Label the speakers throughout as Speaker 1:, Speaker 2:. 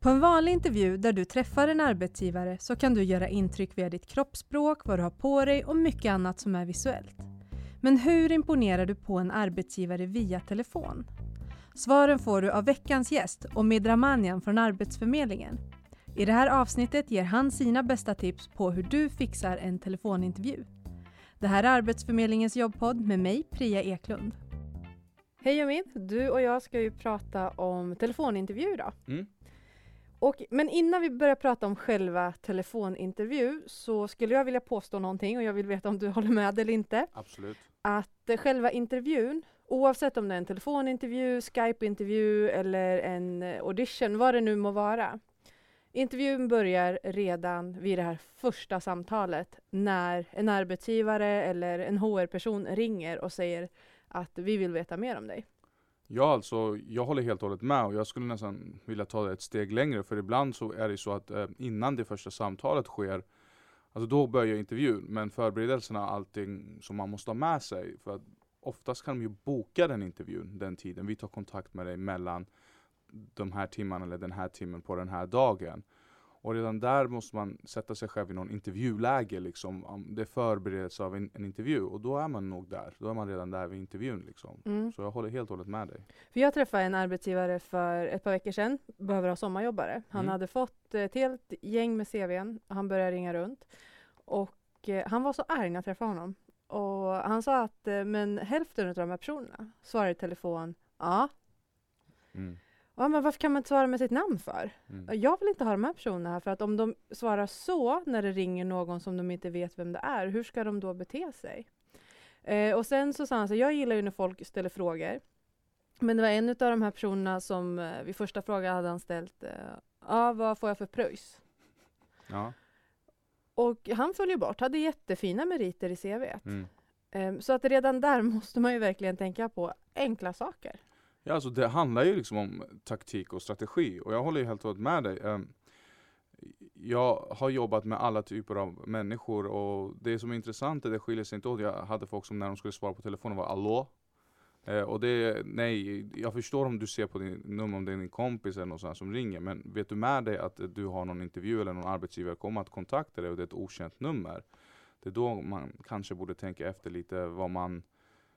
Speaker 1: På en vanlig intervju där du träffar en arbetsgivare så kan du göra intryck via ditt kroppsspråk, vad du har på dig och mycket annat som är visuellt. Men hur imponerar du på en arbetsgivare via telefon? Svaren får du av veckans gäst, Omid Ramanian från Arbetsförmedlingen. I det här avsnittet ger han sina bästa tips på hur du fixar en telefonintervju. Det här är Arbetsförmedlingens jobbpodd med mig, Priya Eklund. Hej Omid! Du och jag ska ju prata om telefonintervju idag.
Speaker 2: Mm.
Speaker 1: Och, men innan vi börjar prata om själva telefonintervju så skulle jag vilja påstå någonting och jag vill veta om du håller med eller inte.
Speaker 2: Absolut.
Speaker 1: Att eh, själva intervjun, oavsett om det är en telefonintervju, Skype-intervju eller en eh, audition, vad det nu må vara. Intervjun börjar redan vid det här första samtalet när en arbetsgivare eller en HR-person ringer och säger att vi vill veta mer om dig.
Speaker 2: Ja, alltså jag håller helt och hållet med och jag skulle nästan vilja ta det ett steg längre för ibland så är det så att eh, innan det första samtalet sker Alltså då börjar intervjun, men förberedelserna och allting som man måste ha med sig. För att oftast kan de ju boka den intervjun den tiden. Vi tar kontakt med dig mellan de här timmarna eller den här timmen på den här dagen. Och redan där måste man sätta sig själv i någon intervjuläge liksom. Om Det är förberedelse av en, en intervju och då är man nog där. Då är man redan där vid intervjun liksom.
Speaker 1: Mm.
Speaker 2: Så jag håller helt och hållet med dig.
Speaker 1: För jag träffade en arbetsgivare för ett par veckor sedan, behöver ha sommarjobbare. Han
Speaker 2: Mm.
Speaker 1: hade fått ett helt gäng med CVn, han började ringa runt. Och eh, han var så arg när jag träffade honom. Och han sa att eh, men hälften av de här personerna svarar i telefon ja.
Speaker 2: Mm.
Speaker 1: Ja, men varför kan man inte svara med sitt namn för?
Speaker 2: Mm.
Speaker 1: Jag vill inte ha de här personerna här för att om de svarar så när det ringer någon som de inte vet vem det är, hur ska de då bete sig? Eh, och sen så sa han så jag gillar ju när folk ställer frågor. Men det var en av de här personerna som eh, vid första frågan hade han ställt, eh, ja vad får jag för pröjs?
Speaker 2: Ja.
Speaker 1: Och han föll ju bort, hade jättefina meriter i CVt.
Speaker 2: Mm.
Speaker 1: Eh, så att redan där måste man ju verkligen tänka på enkla saker.
Speaker 2: Ja, alltså det handlar ju liksom om taktik och strategi och jag håller ju helt och hållet med dig. Ehm, jag har jobbat med alla typer av människor och det som är intressant är att det skiljer sig inte åt. Jag hade folk som när de skulle svara på telefonen var Allå? Eh, och det, nej, jag förstår om du ser på din nummer om det är din kompis eller någon sån här som ringer, men vet du med dig att du har någon intervju eller någon arbetsgivare kommer att kontakta dig och det är ett okänt nummer. Det är då man kanske borde tänka efter lite vad man,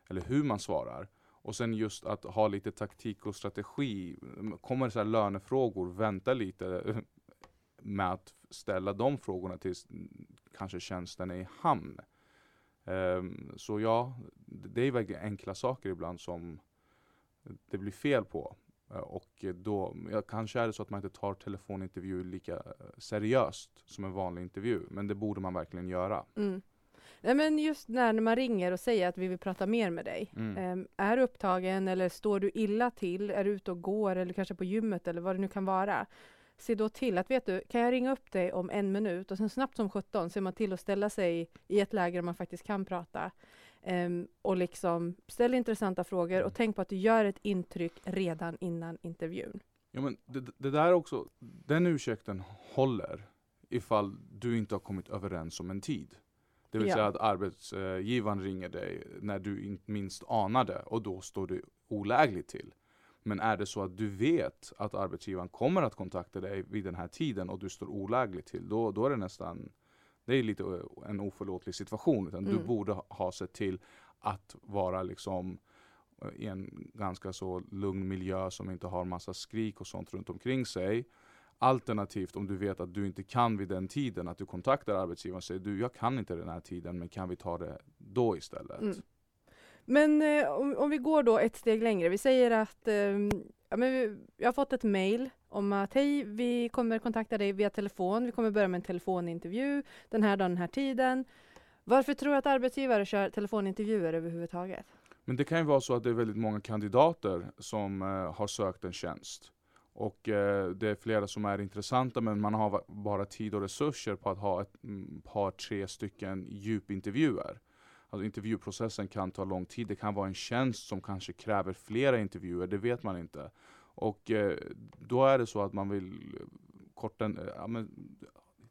Speaker 2: eller hur man svarar. Och sen just att ha lite taktik och strategi. Kommer det så här lönefrågor, vänta lite eh, med att ställa de frågorna tills kanske tjänsten är i hamn. Um, så ja, det är verkligen enkla saker ibland som det blir fel på. Eh, och då, ja, kanske är det så att man inte tar telefonintervjuer lika eh, seriöst som en vanlig intervju. Men det borde man verkligen göra.
Speaker 1: Mm. Nej, men just när man ringer och säger att vi vill prata mer med dig.
Speaker 2: Mm.
Speaker 1: Ehm, är du upptagen eller står du illa till? Är du ute och går eller kanske på gymmet eller vad det nu kan vara? Se då till att, vet du, kan jag ringa upp dig om en minut? Och sen snabbt som 17 ser man till att ställa sig i ett läge där man faktiskt kan prata. Ehm, och liksom ställ intressanta frågor och tänk på att du gör ett intryck redan innan intervjun.
Speaker 2: Ja, men det, det där också, den ursäkten håller ifall du inte har kommit överens om en tid. Det vill
Speaker 1: Ja.
Speaker 2: säga att arbetsgivaren ringer dig när du inte minst anar det och då står du olägligt till. Men är det så att du vet att arbetsgivaren kommer att kontakta dig vid den här tiden och du står olägligt till, då, då är det nästan det är lite eh, en oförlåtlig situation. Utan Du
Speaker 1: Mm.
Speaker 2: borde ha- ha sett till att vara liksom eh, i en ganska så lugn miljö som inte har massa skrik och sånt runt omkring sig. Alternativt om du vet att du inte kan vid den tiden, att du kontaktar arbetsgivaren och säger du jag kan inte den här tiden men kan vi ta det då istället?
Speaker 1: Mm. Men eh, om, om vi går då ett steg längre. Vi säger att ehm, ja, men vi, jag har fått ett mejl om att hej, vi kommer kontakta dig via telefon. Vi kommer börja med en telefonintervju den här dagen, den här tiden. Varför tror du att arbetsgivare kör telefonintervjuer överhuvudtaget?
Speaker 2: Men det kan ju vara så att det är väldigt många kandidater som eh, har sökt en tjänst. Och eh, det är flera som är intressanta men man har bara tid och resurser på att ha ett mm, par, tre stycken djupintervjuer. Alltså intervjuprocessen kan ta lång tid. Det kan vara en tjänst som kanske kräver flera intervjuer, det vet man inte. Och eh, då är det så att man vill eh, korta, en- eh, ja, men,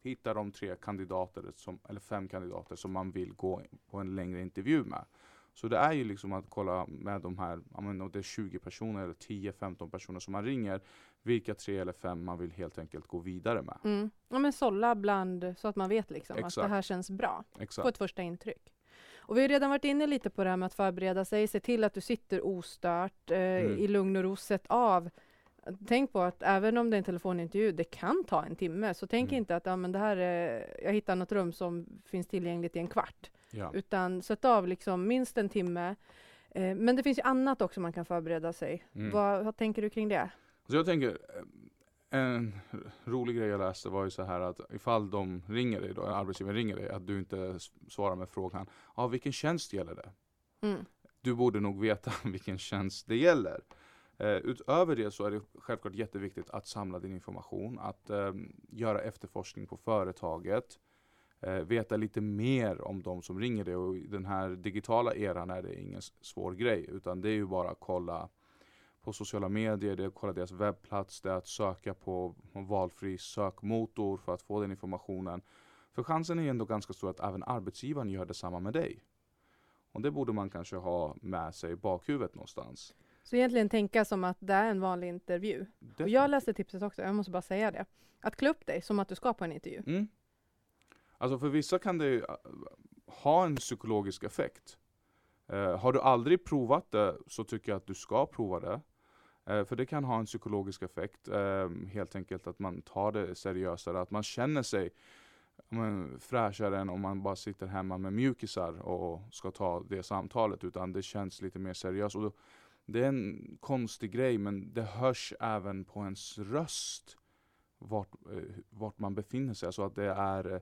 Speaker 2: hitta de tre kandidater, som, eller fem kandidater som man vill gå på en längre intervju med. Så det är ju liksom att kolla med de här, om det är 20 personer eller 10-15 personer som man ringer, vilka tre eller fem man vill helt enkelt gå vidare med.
Speaker 1: Mm. Ja men sålla bland så att man vet liksom att det
Speaker 2: Exakt.
Speaker 1: här känns bra.
Speaker 2: Exakt.
Speaker 1: Få ett första intryck. Och vi har redan varit inne lite på det här med att förbereda sig, se till att du sitter ostört, eh,
Speaker 2: Mm.
Speaker 1: i lugn och ro, sätt av. Tänk på att även om det är en telefonintervju, det kan ta en timme, så tänk
Speaker 2: Mm.
Speaker 1: inte att ja, men det här är, jag hittar något rum som finns tillgängligt i en kvart.
Speaker 2: Ja.
Speaker 1: Utan sätt av liksom minst en timme. Eh, men det finns ju annat också man kan förbereda sig.
Speaker 2: Mm.
Speaker 1: Vad, vad tänker du kring det?
Speaker 2: Så jag tänker, eh, en rolig grej jag läste var ju så här att ifall de ringer dig då, en arbetsgivare ringer dig, att du inte svarar med frågan, ja vilken tjänst gäller det?
Speaker 1: Mm.
Speaker 2: Du borde nog veta vilken tjänst det gäller. Eh, utöver det så är det självklart jätteviktigt att samla din information, att eh, göra efterforskning på företaget, eh, veta lite mer om de som ringer dig och i den här digitala eran är det ingen svår grej utan det är ju bara att kolla på sociala medier, det är att kolla deras webbplats, det är att söka på valfri sökmotor för att få den informationen. För chansen är ändå ganska stor att även arbetsgivaren gör detsamma med dig. Och det borde man kanske ha med sig i bakhuvudet någonstans.
Speaker 1: Så egentligen tänka som att det är en vanlig intervju. Och jag läste tipset också, jag måste bara säga det. Att klä upp dig som att du ska på en intervju.
Speaker 2: Mm. Alltså för vissa kan det äh, ha en psykologisk effekt. Eh, har du aldrig provat det så tycker jag att du ska prova det. Eh, för det kan ha en psykologisk effekt. Ehm, helt enkelt att man tar det seriösare, att man känner sig men, fräschare än om man bara sitter hemma med mjukisar och ska ta det samtalet. Utan det känns lite mer seriöst. Och då, det är en konstig grej men det hörs även på ens röst vart, eh, vart man befinner sig. Alltså att det är, eh,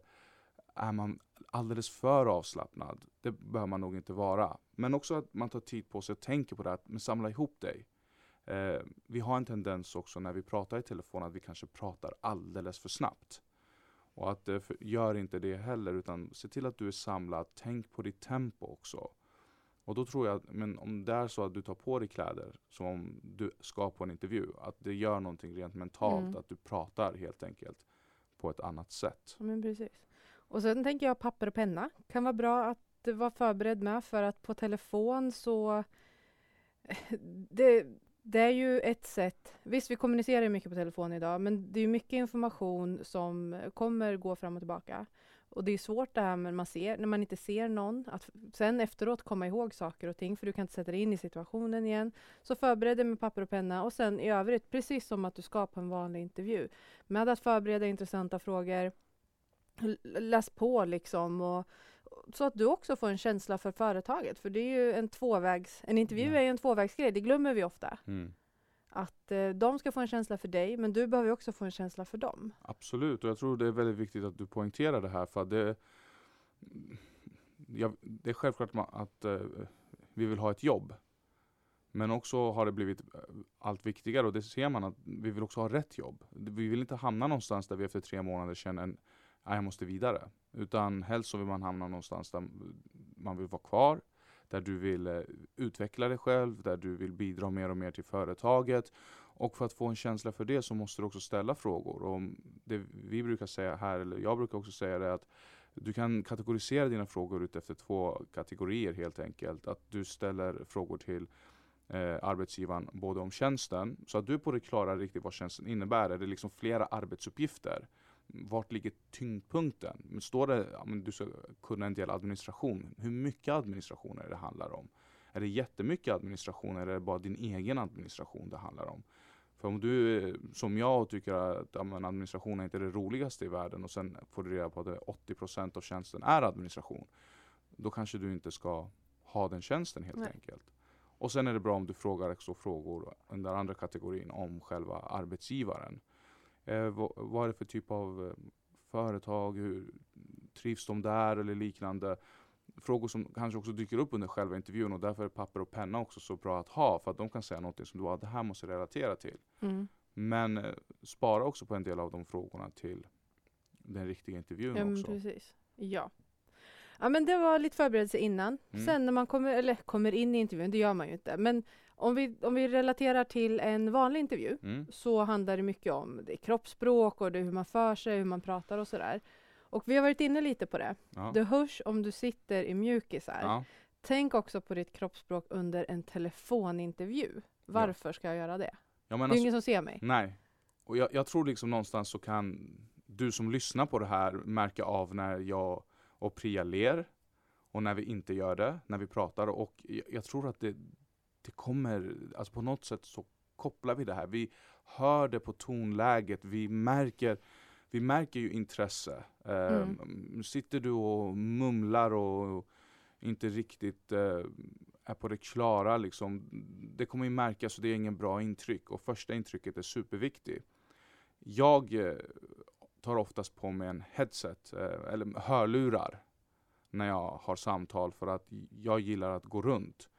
Speaker 2: är man alldeles för avslappnad, det behöver man nog inte vara. Men också att man tar tid på sig och tänker på det, att samla ihop dig. Eh, vi har en tendens också när vi pratar i telefon att vi kanske pratar alldeles för snabbt. Och att eh, för, gör inte det heller utan se till att du är samlad, tänk på ditt tempo också. Och då tror jag att men om det är så att du tar på dig kläder som om du ska på en intervju, att det gör någonting rent mentalt,
Speaker 1: Mm.
Speaker 2: att du pratar helt enkelt på ett annat sätt.
Speaker 1: Men precis. Och sen tänker jag papper och penna kan vara bra att vara förberedd med för att på telefon så det, det är ju ett sätt. Visst, vi kommunicerar mycket på telefon idag, men det är mycket information som kommer gå fram och tillbaka. Och det är svårt det här när man, ser, när man inte ser någon, att sen efteråt komma ihåg saker och ting, för du kan inte sätta dig in i situationen igen. Så förbered dig med papper och penna och sen i övrigt, precis som att du ska på en vanlig intervju, med att förbereda intressanta frågor, läs på liksom och så att du också får en känsla för företaget. För det är ju en tvåvägs, en intervju
Speaker 2: Ja.
Speaker 1: är ju en tvåvägsgrej, det glömmer vi ofta.
Speaker 2: Mm.
Speaker 1: Att eh, de ska få en känsla för dig, men du behöver också få en känsla för dem.
Speaker 2: Absolut, och jag tror det är väldigt viktigt att du poängterar det här för det, ja, det är självklart att eh, vi vill ha ett jobb. Men också har det blivit eh, allt viktigare och det ser man att vi vill också ha rätt jobb. Vi vill inte hamna någonstans där vi efter tre månader känner att jag måste vidare. Utan helst så vill man hamna någonstans där man vill vara kvar, där du vill eh, utveckla dig själv, där du vill bidra mer och mer till företaget. Och för att få en känsla för det så måste du också ställa frågor. Och det vi brukar säga här, eller jag brukar också säga det, är att du kan kategorisera dina frågor ut efter två kategorier helt enkelt. Att du ställer frågor till eh, arbetsgivaren både om tjänsten, så att du är på det klara riktigt vad tjänsten innebär. Är det liksom flera arbetsuppgifter? Vart ligger tyngdpunkten? Står det att ja, du ska kunna en del administration, hur mycket administration är det handlar om? Är det jättemycket administration eller är det bara din egen administration det handlar om? För om du som jag tycker att ja, administration är inte det roligaste i världen och sen får du reda på att det är 80% av tjänsten är administration. Då kanske du inte ska ha den tjänsten helt
Speaker 1: Nej.
Speaker 2: enkelt. Och sen är det bra om du frågar också frågor under andra kategorin om själva arbetsgivaren. Eh, vad, vad är det för typ av eh, företag? Hur trivs de där eller liknande? Frågor som kanske också dyker upp under själva intervjun och därför är papper och penna också så bra att ha för att de kan säga något som du ah, det här måste relatera till.
Speaker 1: Mm.
Speaker 2: Men eh, spara också på en del av de frågorna till den riktiga intervjun
Speaker 1: men
Speaker 2: också.
Speaker 1: precis. Ja. Ja, men det var lite förberedelse innan.
Speaker 2: Mm.
Speaker 1: Sen när man kommer, eller kommer in i intervjun, det gör man ju inte. Men om vi, om vi relaterar till en vanlig intervju
Speaker 2: Mm.
Speaker 1: så handlar det mycket om det kroppsspråk och det hur man för sig, hur man pratar och sådär. Och vi har varit inne lite på det.
Speaker 2: Ja.
Speaker 1: Det hörs om du sitter i mjukisar.
Speaker 2: Ja.
Speaker 1: Tänk också på ditt kroppsspråk under en telefonintervju. Varför ska jag göra det? Det är
Speaker 2: menar,
Speaker 1: ingen som ser mig.
Speaker 2: nej. Och jag, jag tror liksom någonstans så kan du som lyssnar på det här märka av när jag och Priya ler och när vi inte gör det, när vi pratar. Och jag, jag tror att det, det kommer, alltså på något sätt så kopplar vi det här. Vi hör det på tonläget, vi märker, vi märker ju intresse. Eh, Sitter du och mumlar och inte riktigt eh, är på det klara, liksom, det kommer ju märkas och det är ingen bra intryck. Och första intrycket är superviktigt. Jag eh, tar oftast på mig en headset, eh, eller hörlurar, när jag har samtal för att jag gillar att gå runt.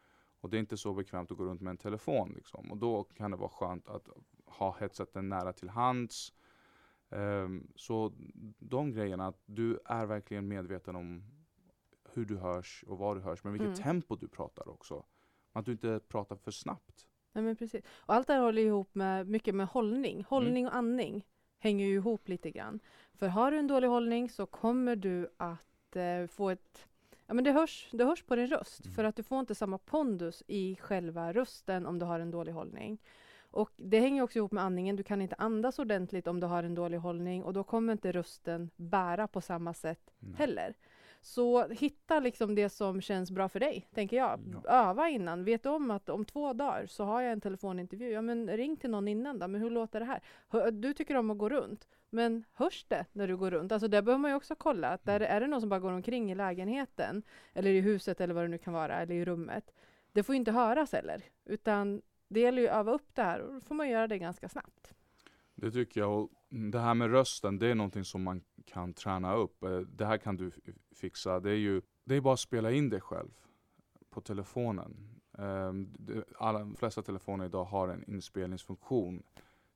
Speaker 2: Och det är inte så bekvämt att gå runt med en telefon. Liksom. Och då kan det vara skönt att ha headseten nära till hands. Ehm, så de grejerna, att du är verkligen medveten om hur du hörs och vad du hörs, men vilket
Speaker 1: Mm.
Speaker 2: tempo du pratar också. Att du inte pratar för snabbt.
Speaker 1: Nej, men precis. Och allt det här håller ihop med mycket med hållning. Hållning och andning hänger ju ihop lite grann. För har du en dålig hållning så kommer du att eh, få ett Ja, men det hörs, det hörs på din röst,
Speaker 2: Mm.
Speaker 1: för att du får inte samma pondus i själva rösten om du har en dålig hållning. Och det hänger också ihop med andningen. Du kan inte andas ordentligt om du har en dålig hållning och då kommer inte rösten bära på samma sätt
Speaker 2: Nej.
Speaker 1: heller. Så hitta liksom det som känns bra för dig, tänker jag.
Speaker 2: Ja.
Speaker 1: Öva innan. Vet om att om två dagar så har jag en telefonintervju? Ja, men ring till någon innan då. Men hur låter det här? Du tycker om att gå runt, men hörs det när du går runt? Alltså där behöver man ju också kolla. Att där är det någon som bara går omkring i lägenheten, eller i huset eller vad det nu kan vara, eller i rummet. Det får ju inte höras heller, utan det gäller ju att öva upp det här och då får man göra det ganska snabbt.
Speaker 2: Det tycker jag. Och det här med rösten, det är någonting som man kan träna upp. Eh, Det här kan du fixa. Det är ju det är bara att spela in det själv på telefonen. Ehm, Alla, de flesta telefoner idag har en inspelningsfunktion.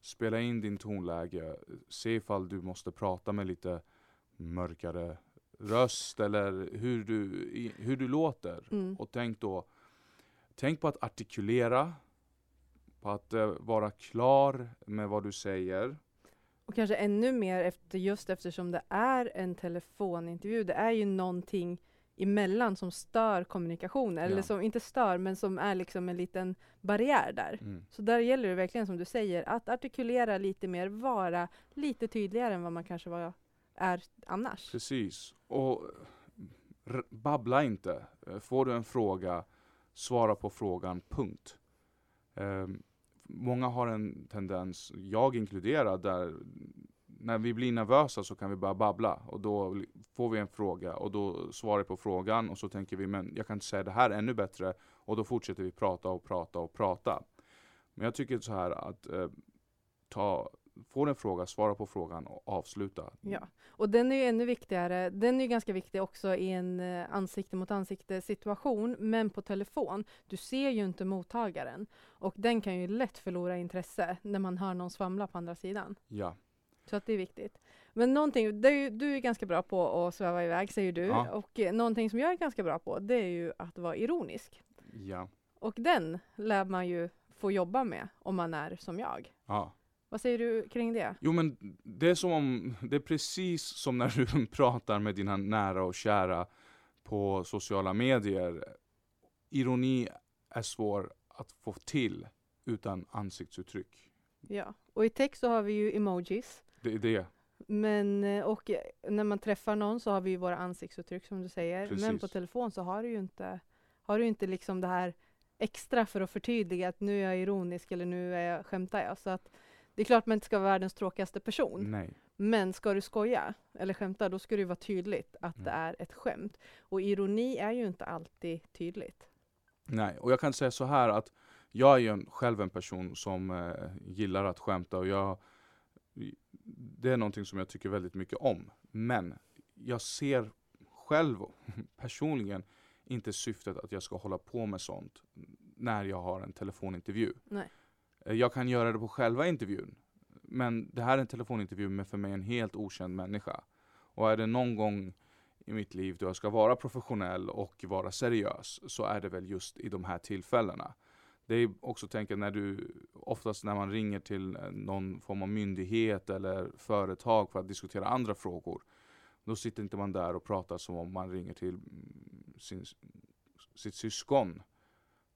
Speaker 2: Spela in din tonläge. Se ifall du måste prata med lite mörkare röst eller hur du, hur du låter.
Speaker 1: Mm.
Speaker 2: Och tänk då, tänk på att artikulera, på att eh, vara klar med vad du säger.
Speaker 1: Och kanske ännu mer efter, just eftersom det är en telefonintervju. Det är ju någonting emellan som stör kommunikationen. Eller
Speaker 2: Ja.
Speaker 1: som inte stör, men som är liksom en liten barriär där.
Speaker 2: Mm.
Speaker 1: Så där gäller det verkligen som du säger, att artikulera lite mer, vara lite tydligare än vad man kanske var, är annars.
Speaker 2: Precis. Och babbla inte. Eh, Får du en fråga, svara på frågan, punkt. Ehm, många har en tendens, jag inkluderad, där när vi blir nervösa så kan vi börja babbla och då får vi en fråga och då svarar vi på frågan och så tänker vi men jag kan inte säga det här ännu bättre och då fortsätter vi prata och prata och prata. Men jag tycker så här att eh, ta, får en fråga, svara på frågan och avsluta.
Speaker 1: Ja, och den är ju ännu viktigare. Den är ju ganska viktig också i en eh, ansikte mot ansikte situation, men på telefon. Du ser ju inte mottagaren och den kan ju lätt förlora intresse när man hör någon svamla på andra sidan.
Speaker 2: Ja.
Speaker 1: Så att det är viktigt. Men någonting, är du är ganska bra på att sväva iväg säger du
Speaker 2: Ja.
Speaker 1: och eh, någonting som jag är ganska bra på det är ju att vara ironisk.
Speaker 2: Ja.
Speaker 1: Och den lär man ju få jobba med om man är som jag.
Speaker 2: ja.
Speaker 1: Vad säger du kring det?
Speaker 2: Jo men det är som om, det är precis som när du pratar med dina nära och kära på sociala medier. Ironi är svår att få till utan ansiktsuttryck.
Speaker 1: Ja, och i text så har vi ju emojis.
Speaker 2: Det är det.
Speaker 1: Men, eh, och eh, när man träffar någon så har vi ju våra ansiktsuttryck som du säger. Men på
Speaker 2: Precis.
Speaker 1: telefon så har du ju inte, har du inte liksom det här extra för att förtydliga att nu är jag ironisk eller nu är jag, skämtar jag. Så att det är klart man inte ska vara världens tråkigaste person.
Speaker 2: Nej.
Speaker 1: Men ska du skoja eller skämta, då ska det vara tydligt att det
Speaker 2: Mm.
Speaker 1: är ett skämt. Och ironi är ju inte alltid tydligt.
Speaker 2: Nej, och jag kan säga så här att jag är ju en, själv en person som eh, gillar att skämta och jag det är någonting som jag tycker väldigt mycket om. Men jag ser själv personligen inte syftet att jag ska hålla på med sånt när jag har en telefonintervju.
Speaker 1: Nej.
Speaker 2: Eh, jag kan göra det på själva intervjun. Men det här är en telefonintervju med för mig en helt okänd människa. Och är det någon gång i mitt liv då jag ska vara professionell och vara seriös så är det väl just i de här tillfällena. Det är också tänka när du, oftast när man ringer till eh, någon form av myndighet eller företag för att diskutera andra frågor. Då sitter inte man där och pratar som om man ringer till mm, sin sitt syskon.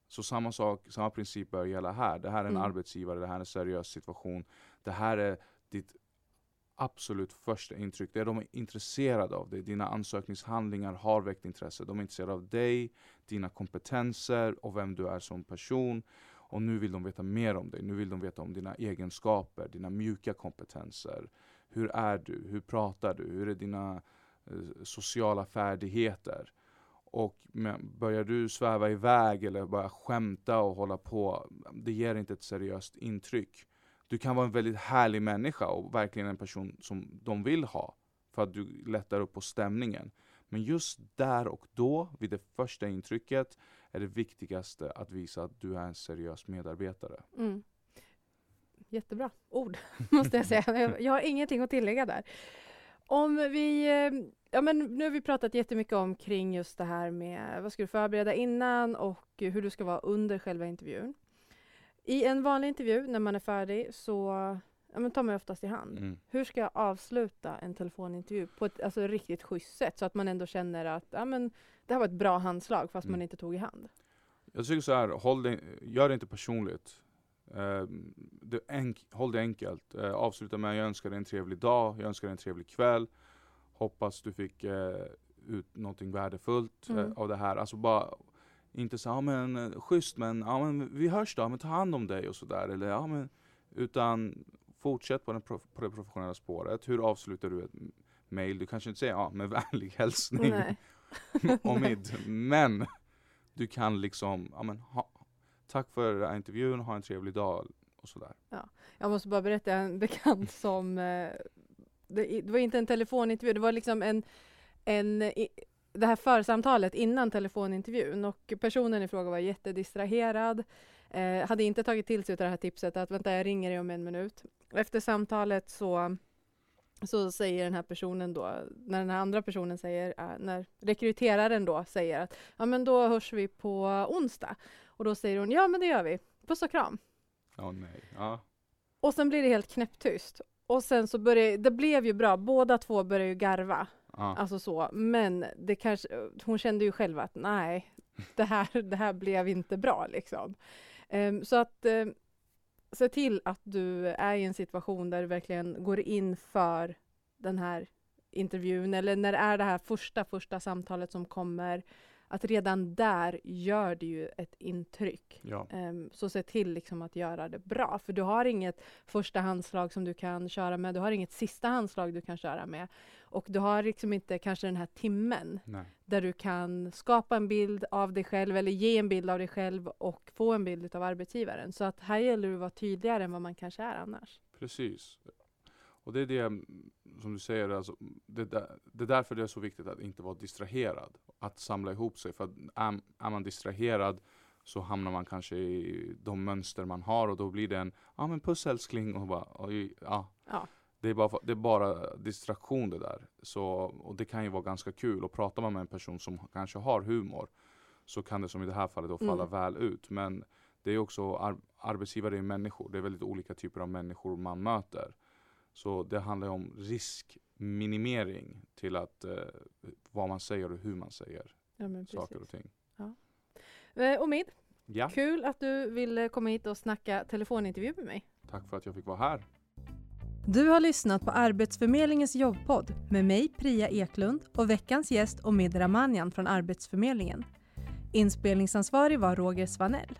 Speaker 2: Så samma sak, samma princip bör gälla här. Det här är en
Speaker 1: Mm.
Speaker 2: arbetsgivare, det här är en seriös situation. Det här är ditt absolut första intryck. Det de är intresserade av dig. Dina ansökningshandlingar har väckt intresse. De är intresserade av dig, dina kompetenser och vem du är som person. Och nu vill de veta mer om dig. Nu vill de veta om dina egenskaper, dina mjuka kompetenser. Hur är du? Hur pratar du? Hur är dina eh, sociala färdigheter? Och börjar du sväva iväg eller bara skämta och hålla på, det ger inte ett seriöst intryck. Du kan vara en väldigt härlig människa och verkligen en person som de vill ha. För att du lättar upp på stämningen. Men just där och då, vid det första intrycket, är det viktigaste att visa att du är en seriös medarbetare.
Speaker 1: Mm. Jättebra ord, måste jag säga. Jag har ingenting att tillägga där. Om vi, eh, ja men nu har vi pratat jättemycket om kring just det här med vad ska du förbereda innan och hur du ska vara under själva intervjun. I en vanlig intervju när man är färdig så ja, men tar man oftast i hand.
Speaker 2: Mm.
Speaker 1: Hur ska jag avsluta en telefonintervju på ett alltså, riktigt schysst sätt så att man ändå känner att ja, men, det här var ett bra handslag fast man
Speaker 2: Mm.
Speaker 1: inte tog i hand?
Speaker 2: Jag tycker så här, håll det, gör det inte personligt. Eh, det enk, håll det enkelt. Eh, avsluta med jag önskar dig en trevlig dag, jag önskar dig en trevlig kväll. Hoppas du fick eh, ut någonting värdefullt eh,
Speaker 1: Mm.
Speaker 2: av det här. Alltså bara inte så ja men eh, schysst men, ja, men vi hörs då, men ta hand om dig och sådär. Eller ja men, utan fortsätt på, den prof, på det professionella spåret. Hur avslutar du ett mail? Du kanske inte säger ja med vänlig hälsning. Omid. Men du kan liksom, ja men ha, tack för den här intervjun, ha en trevlig dag och sådär.
Speaker 1: Jag måste bara berätta en bekant som eh, det, det var inte en telefonintervju, det var liksom en, en i, det här församtalet innan telefonintervjun och personen i fråga var jättedistraherad. Eh, hade inte tagit till sig av det här tipset att vänta jag ringer dig om en minut. Efter samtalet så så säger den här personen då, när den här andra personen säger, eh, när rekryteraren då säger att ja men då hörs vi på onsdag. Och då säger hon ja men det gör vi, puss och kram.
Speaker 2: Ja nej. Ja.
Speaker 1: Och sen blir det helt knäpptyst. Och sen så börjar, det blev ju bra, båda två började ju garva.
Speaker 2: Ja.
Speaker 1: Alltså så, men det kanske, hon kände ju själv att nej, det här, det här blev inte bra liksom. Ehm, så att eh, se till att du är i en situation där du verkligen går in för den här intervjun eller när det är det här första, första samtalet som kommer, att redan där gör det ju ett intryck.
Speaker 2: ja.
Speaker 1: Ehm, så se till liksom att göra det bra, för du har inget första handslag som du kan köra med, du har inget sista handslag du kan köra med och du har liksom inte kanske den här timmen
Speaker 2: Nej.
Speaker 1: där du kan skapa en bild av dig själv eller ge en bild av dig själv och få en bild av arbetsgivaren. Så att här gäller det att vara tydligare än vad man kanske är annars.
Speaker 2: Precis. Och det är det mm, som du säger, alltså, det, där, det är därför det är så viktigt att inte vara distraherad. Att samla ihop sig. För att är, är man distraherad så hamnar man kanske i de mönster man har och då blir det en ja men puss älskling och bara oj, ja.
Speaker 1: Ja.
Speaker 2: Det är, bara, det är bara distraktion det där. Så, och det kan ju vara ganska kul. Och pratar man med en person som kanske har humor så kan det som i det här fallet då falla
Speaker 1: Mm.
Speaker 2: väl ut. Men det är också ar, arbetsgivare är människor. Det är väldigt olika typer av människor man möter. Så det handlar om riskminimering till att eh, vad man säger och hur man säger
Speaker 1: Ja, men
Speaker 2: saker och ting.
Speaker 1: Eh, Omid,
Speaker 2: Ja,
Speaker 1: kul att du ville komma hit och snacka telefonintervju med mig.
Speaker 2: tack för att jag fick vara här.
Speaker 1: Du har lyssnat på Arbetsförmedlingens jobbpodd med mig Priya Eklund och veckans gäst Omid Ramanjan från Arbetsförmedlingen. Inspelningsansvarig var Roger Svanell.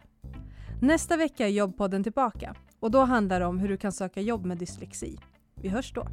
Speaker 1: Nästa vecka är jobbpodden tillbaka och då handlar det om hur du kan söka jobb med dyslexi. Vi hörs då.